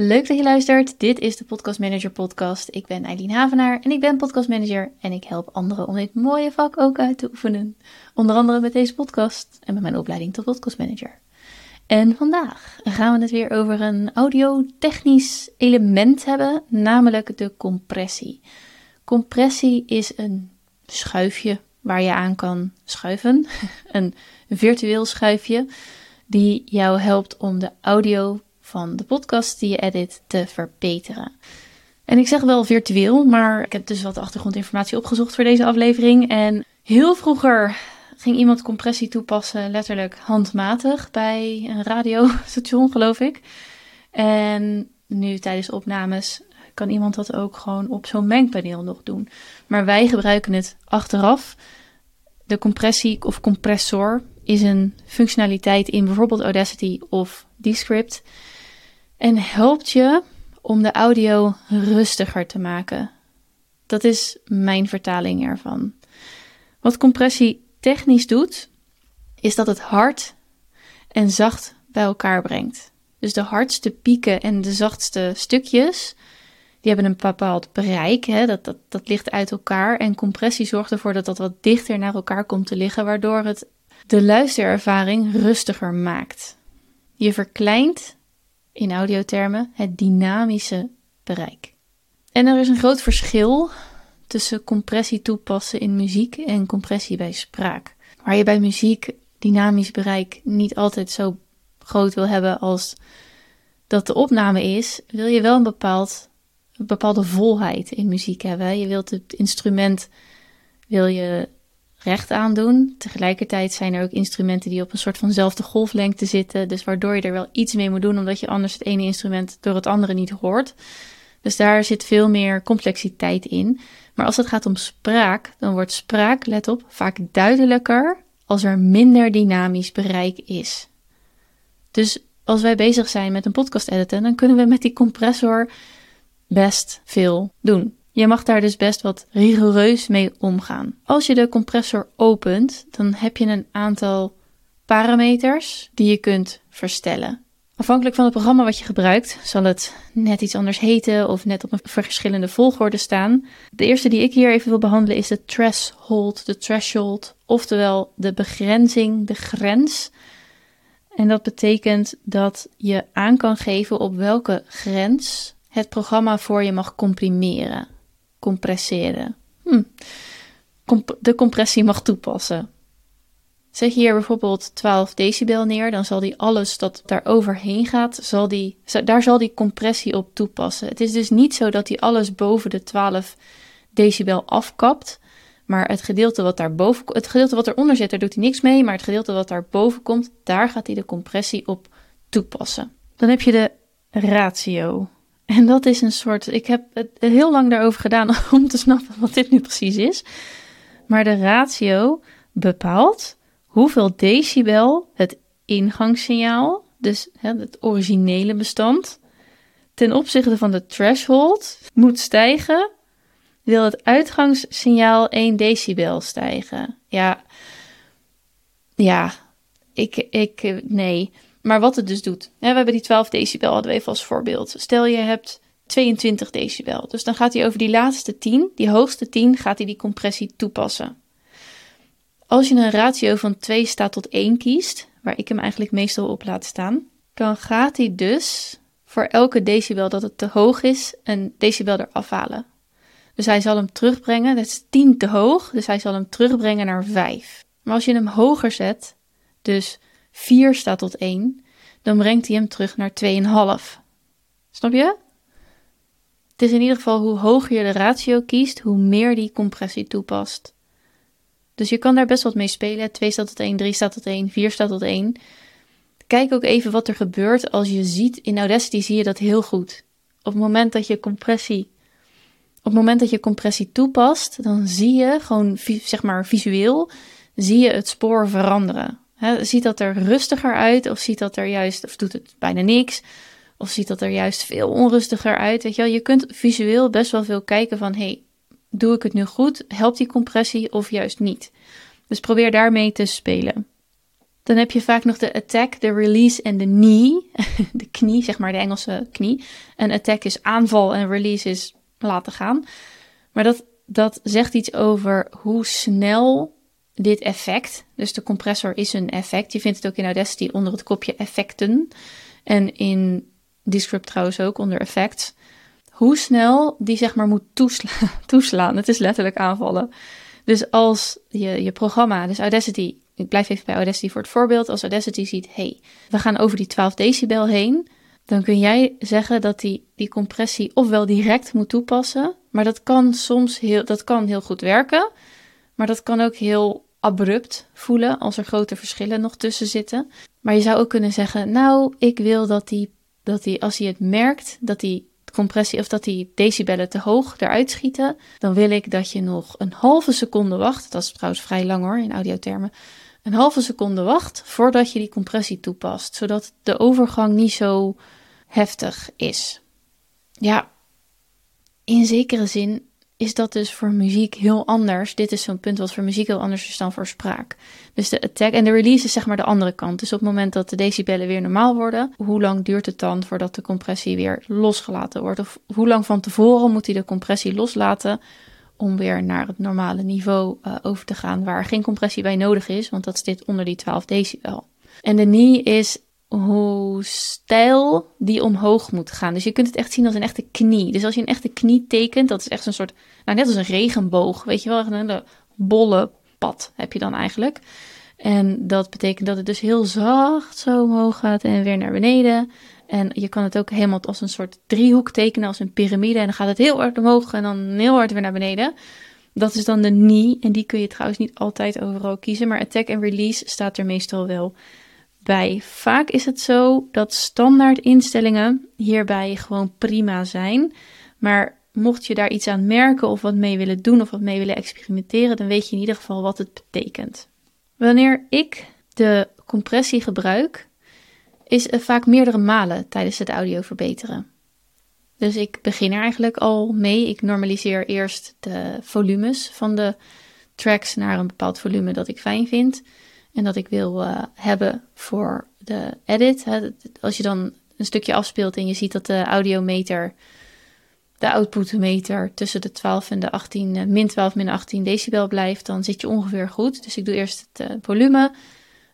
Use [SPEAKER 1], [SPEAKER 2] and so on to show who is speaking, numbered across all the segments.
[SPEAKER 1] Leuk dat je luistert. Dit is de Podcast Manager Podcast. Ik ben Eileen Havenaar en ik ben Podcast Manager en ik help anderen om dit mooie vak ook uit te oefenen. Onder andere met deze podcast en met mijn opleiding tot Podcast Manager. En vandaag gaan we het weer over een audiotechnisch element hebben, namelijk de compressie. Compressie is een schuifje waar je aan kan schuiven, een virtueel schuifje die jou helpt om de audio van de podcast die je edit te verbeteren. En ik zeg wel virtueel, maar ik heb dus wat achtergrondinformatie opgezocht voor deze aflevering. En heel vroeger ging iemand compressie toepassen, letterlijk handmatig, bij een radiostation, geloof ik. En nu tijdens opnames kan iemand dat ook gewoon op zo'n mengpaneel nog doen. Maar wij gebruiken het achteraf. De compressie of compressor is een functionaliteit in bijvoorbeeld Audacity of Descript en helpt je om de audio rustiger te maken. Dat is mijn vertaling ervan. Wat compressie technisch doet, is dat het hard en zacht bij elkaar brengt. Dus de hardste pieken en de zachtste stukjes, die hebben een bepaald bereik. Hè? Dat, dat, dat ligt uit elkaar. En compressie zorgt ervoor dat dat wat dichter naar elkaar komt te liggen, waardoor het de luisterervaring rustiger maakt. Je verkleint in audiothermen het dynamische bereik. En er is een groot verschil tussen compressie toepassen in muziek en compressie bij spraak. Waar je bij muziek dynamisch bereik niet altijd zo groot wil hebben als dat de opname is, wil je wel een, bepaald, een bepaalde volheid in muziek hebben. Je wilt het instrument wil je recht aandoen. Tegelijkertijd zijn er ook instrumenten die op een soort vanzelfde golflengte zitten. Dus waardoor je er wel iets mee moet doen, omdat je anders het ene instrument door het andere niet hoort. Dus daar zit veel meer complexiteit in. Maar als het gaat om spraak, dan wordt spraak, let op, vaak duidelijker als er minder dynamisch bereik is. Dus als wij bezig zijn met een podcast editen, dan kunnen we met die compressor best veel doen. Je mag daar dus best wat rigoureus mee omgaan. Als je de compressor opent, dan heb je een aantal parameters die je kunt verstellen. Afhankelijk van het programma wat je gebruikt, zal het net iets anders heten of net op een verschillende volgorde staan. De eerste die ik hier even wil behandelen is de threshold, de threshold, oftewel de begrenzing, de grens. En dat betekent dat je aan kan geven op welke grens het programma voor je mag comprimeren compresseren. Hm. de compressie mag toepassen. Zet je hier bijvoorbeeld 12 decibel neer, dan zal die alles dat daar overheen gaat, zal die, daar zal die compressie op toepassen. Het is dus niet zo dat hij alles boven de 12 decibel afkapt, maar het gedeelte wat daarboven, het gedeelte wat eronder zit, daar doet hij niks mee, maar het gedeelte wat daarboven komt, daar gaat hij de compressie op toepassen. Dan heb je de ratio. En dat is een soort. Ik heb het heel lang daarover gedaan om te snappen wat dit nu precies is. Maar de ratio bepaalt hoeveel decibel het ingangssignaal, dus het originele bestand, ten opzichte van de threshold moet stijgen. Wil het uitgangssignaal 1 decibel stijgen? Ja, ja, ik, ik, nee. Maar wat het dus doet. we hebben die 12 decibel, hadden we even als voorbeeld. Stel je hebt 22 decibel. Dus dan gaat hij over die laatste 10, die hoogste 10, gaat hij die compressie toepassen. Als je een ratio van 2 staat tot 1 kiest, waar ik hem eigenlijk meestal op laat staan, dan gaat hij dus voor elke decibel dat het te hoog is, een decibel eraf halen. Dus hij zal hem terugbrengen, dat is 10 te hoog, dus hij zal hem terugbrengen naar 5. Maar als je hem hoger zet, dus 4 staat tot 1, dan brengt hij hem terug naar 2,5. Snap je? Het is in ieder geval hoe hoger je de ratio kiest, hoe meer die compressie toepast. Dus je kan daar best wat mee spelen. 2 staat tot 1, 3 staat tot 1, 4 staat tot 1. Kijk ook even wat er gebeurt als je ziet. In Audacity zie je dat heel goed. Op het moment dat je compressie, op het moment dat je compressie toepast, dan zie je gewoon zeg maar visueel, zie je het spoor veranderen ziet dat er rustiger uit of ziet dat er juist, of doet het bijna niks, of ziet dat er juist veel onrustiger uit? Weet je, wel? je kunt visueel best wel veel kijken van, hey, doe ik het nu goed? Helpt die compressie of juist niet? Dus probeer daarmee te spelen. Dan heb je vaak nog de attack, de release en de knee. De knie, zeg maar, de Engelse knie. Een attack is aanval en release is laten gaan. Maar dat, dat zegt iets over hoe snel dit effect, dus de compressor is een effect. Je vindt het ook in Audacity onder het kopje effecten. En in Descript trouwens ook onder effects. Hoe snel die zeg maar moet toesla toeslaan. Het is letterlijk aanvallen. Dus als je, je programma, dus Audacity, ik blijf even bij Audacity voor het voorbeeld. Als Audacity ziet, hey, we gaan over die 12 decibel heen. Dan kun jij zeggen dat die, die compressie ofwel direct moet toepassen. Maar dat kan soms heel, dat kan heel goed werken. Maar dat kan ook heel abrupt voelen als er grote verschillen nog tussen zitten. Maar je zou ook kunnen zeggen, nou, ik wil dat die, dat die als hij het merkt, dat die compressie of dat die decibellen te hoog eruit schieten, dan wil ik dat je nog een halve seconde wacht. Dat is trouwens vrij lang hoor in audiothermen. Een halve seconde wacht voordat je die compressie toepast, zodat de overgang niet zo heftig is. Ja, in zekere zin is dat dus voor muziek heel anders. Dit is zo'n punt wat voor muziek heel anders is dan voor spraak. Dus de attack en de release is zeg maar de andere kant. Dus op het moment dat de decibellen weer normaal worden, hoe lang duurt het dan voordat de compressie weer losgelaten wordt? Of hoe lang van tevoren moet hij de compressie loslaten om weer naar het normale niveau uh, over te gaan, waar geen compressie bij nodig is, want dat zit onder die 12 decibel. En de knee is hoe stijl die omhoog moet gaan. Dus je kunt het echt zien als een echte knie. Dus als je een echte knie tekent, dat is echt een soort, nou net als een regenboog, weet je wel, een hele bolle pad heb je dan eigenlijk. En dat betekent dat het dus heel zacht zo omhoog gaat en weer naar beneden. En je kan het ook helemaal als een soort driehoek tekenen, als een piramide. En dan gaat het heel hard omhoog en dan heel hard weer naar beneden. Dat is dan de knee. En die kun je trouwens niet altijd overal kiezen. Maar attack en release staat er meestal wel bij. Vaak is het zo dat standaard instellingen hierbij gewoon prima zijn. Maar mocht je daar iets aan merken of wat mee willen doen of wat mee willen experimenteren, dan weet je in ieder geval wat het betekent. Wanneer ik de compressie gebruik, is het vaak meerdere malen tijdens het audio verbeteren. Dus ik begin er eigenlijk al mee. Ik normaliseer eerst de volumes van de tracks naar een bepaald volume dat ik fijn vind en dat ik wil uh, hebben voor de edit. Als je dan een stukje afspeelt en je ziet dat de audiometer, de outputmeter tussen de 12 en de 18, uh, min 12 min 18 decibel blijft, dan zit je ongeveer goed. Dus ik doe eerst het uh, volume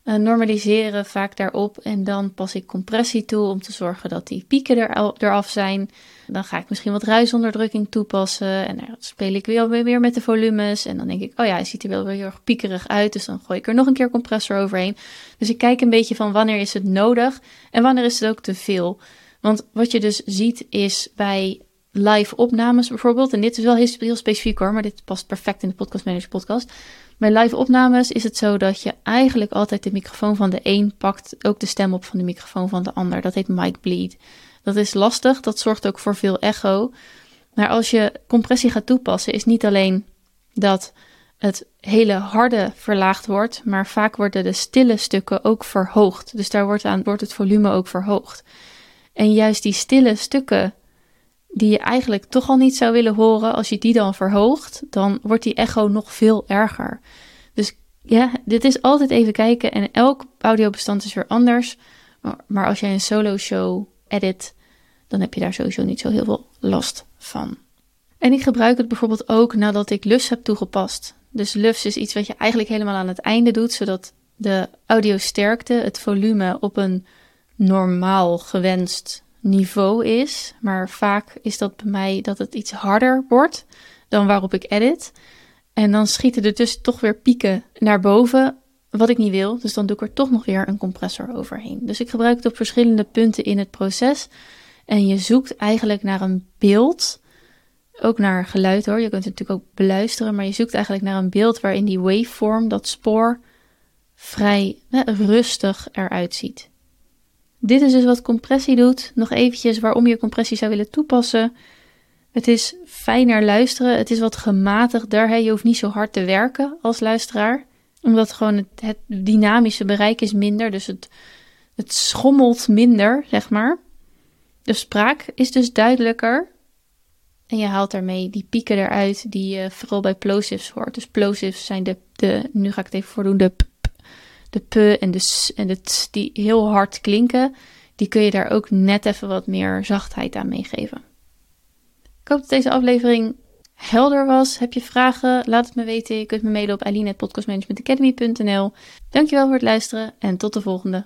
[SPEAKER 1] uh, normaliseren vaak daarop. En dan pas ik compressie toe om te zorgen dat die pieken er, eraf zijn. Dan ga ik misschien wat ruisonderdrukking toepassen. En dan speel ik weer, weer met de volumes. En dan denk ik, oh ja, hij ziet er wel weer heel erg piekerig uit. Dus dan gooi ik er nog een keer compressor overheen. Dus ik kijk een beetje van wanneer is het nodig en wanneer is het ook te veel. Want wat je dus ziet is bij live opnames bijvoorbeeld. En dit is wel heel, specifiek hoor, maar dit past perfect in de Podcast Manager podcast. Bij live opnames is het zo dat je eigenlijk altijd de microfoon van de een pakt, ook de stem op van de microfoon van de ander. Dat heet mic bleed. Dat is lastig, dat zorgt ook voor veel echo. Maar als je compressie gaat toepassen, is niet alleen dat het hele harde verlaagd wordt, maar vaak worden de stille stukken ook verhoogd. Dus daar wordt, aan, wordt het volume ook verhoogd. En juist die stille stukken die je eigenlijk toch al niet zou willen horen, als je die dan verhoogt, dan wordt die echo nog veel erger. Dus ja, dit is altijd even kijken en elk audiobestand is weer anders. Maar als jij een solo show edit, dan heb je daar sowieso niet zo heel veel last van. En ik gebruik het bijvoorbeeld ook nadat ik LUFS heb toegepast. Dus LUFS is iets wat je eigenlijk helemaal aan het einde doet, zodat de audiosterkte, het volume op een normaal gewenst niveau is. Maar vaak is dat bij mij dat het iets harder wordt dan waarop ik edit. En dan schieten er dus toch weer pieken naar boven, wat ik niet wil. Dus dan doe ik er toch nog weer een compressor overheen. Dus ik gebruik het op verschillende punten in het proces. En je zoekt eigenlijk naar een beeld. Ook naar geluid hoor. Je kunt het natuurlijk ook beluisteren. Maar je zoekt eigenlijk naar een beeld waarin die waveform, dat spoor, vrij rustig eruit ziet. Dit is dus wat compressie doet. Nog eventjes waarom je compressie zou willen toepassen. Het is fijner luisteren. Het is wat gematigder. Je hoeft niet zo hard te werken als luisteraar. Omdat gewoon het, dynamische bereik is minder. Dus het, het schommelt minder, zeg maar. De spraak is dus duidelijker. En je haalt daarmee die pieken eruit die je vooral bij plosives hoort. Dus plosives zijn de, de nu ga ik het even voordoen, de de p en de s en de t die heel hard klinken, die kun je daar ook net even wat meer zachtheid aan meegeven. Ik hoop dat deze aflevering helder was. Heb je vragen? Laat het me weten. Je kunt me mailen op aline.podcastmanagementacademy.nl Dankjewel voor het luisteren en tot de volgende.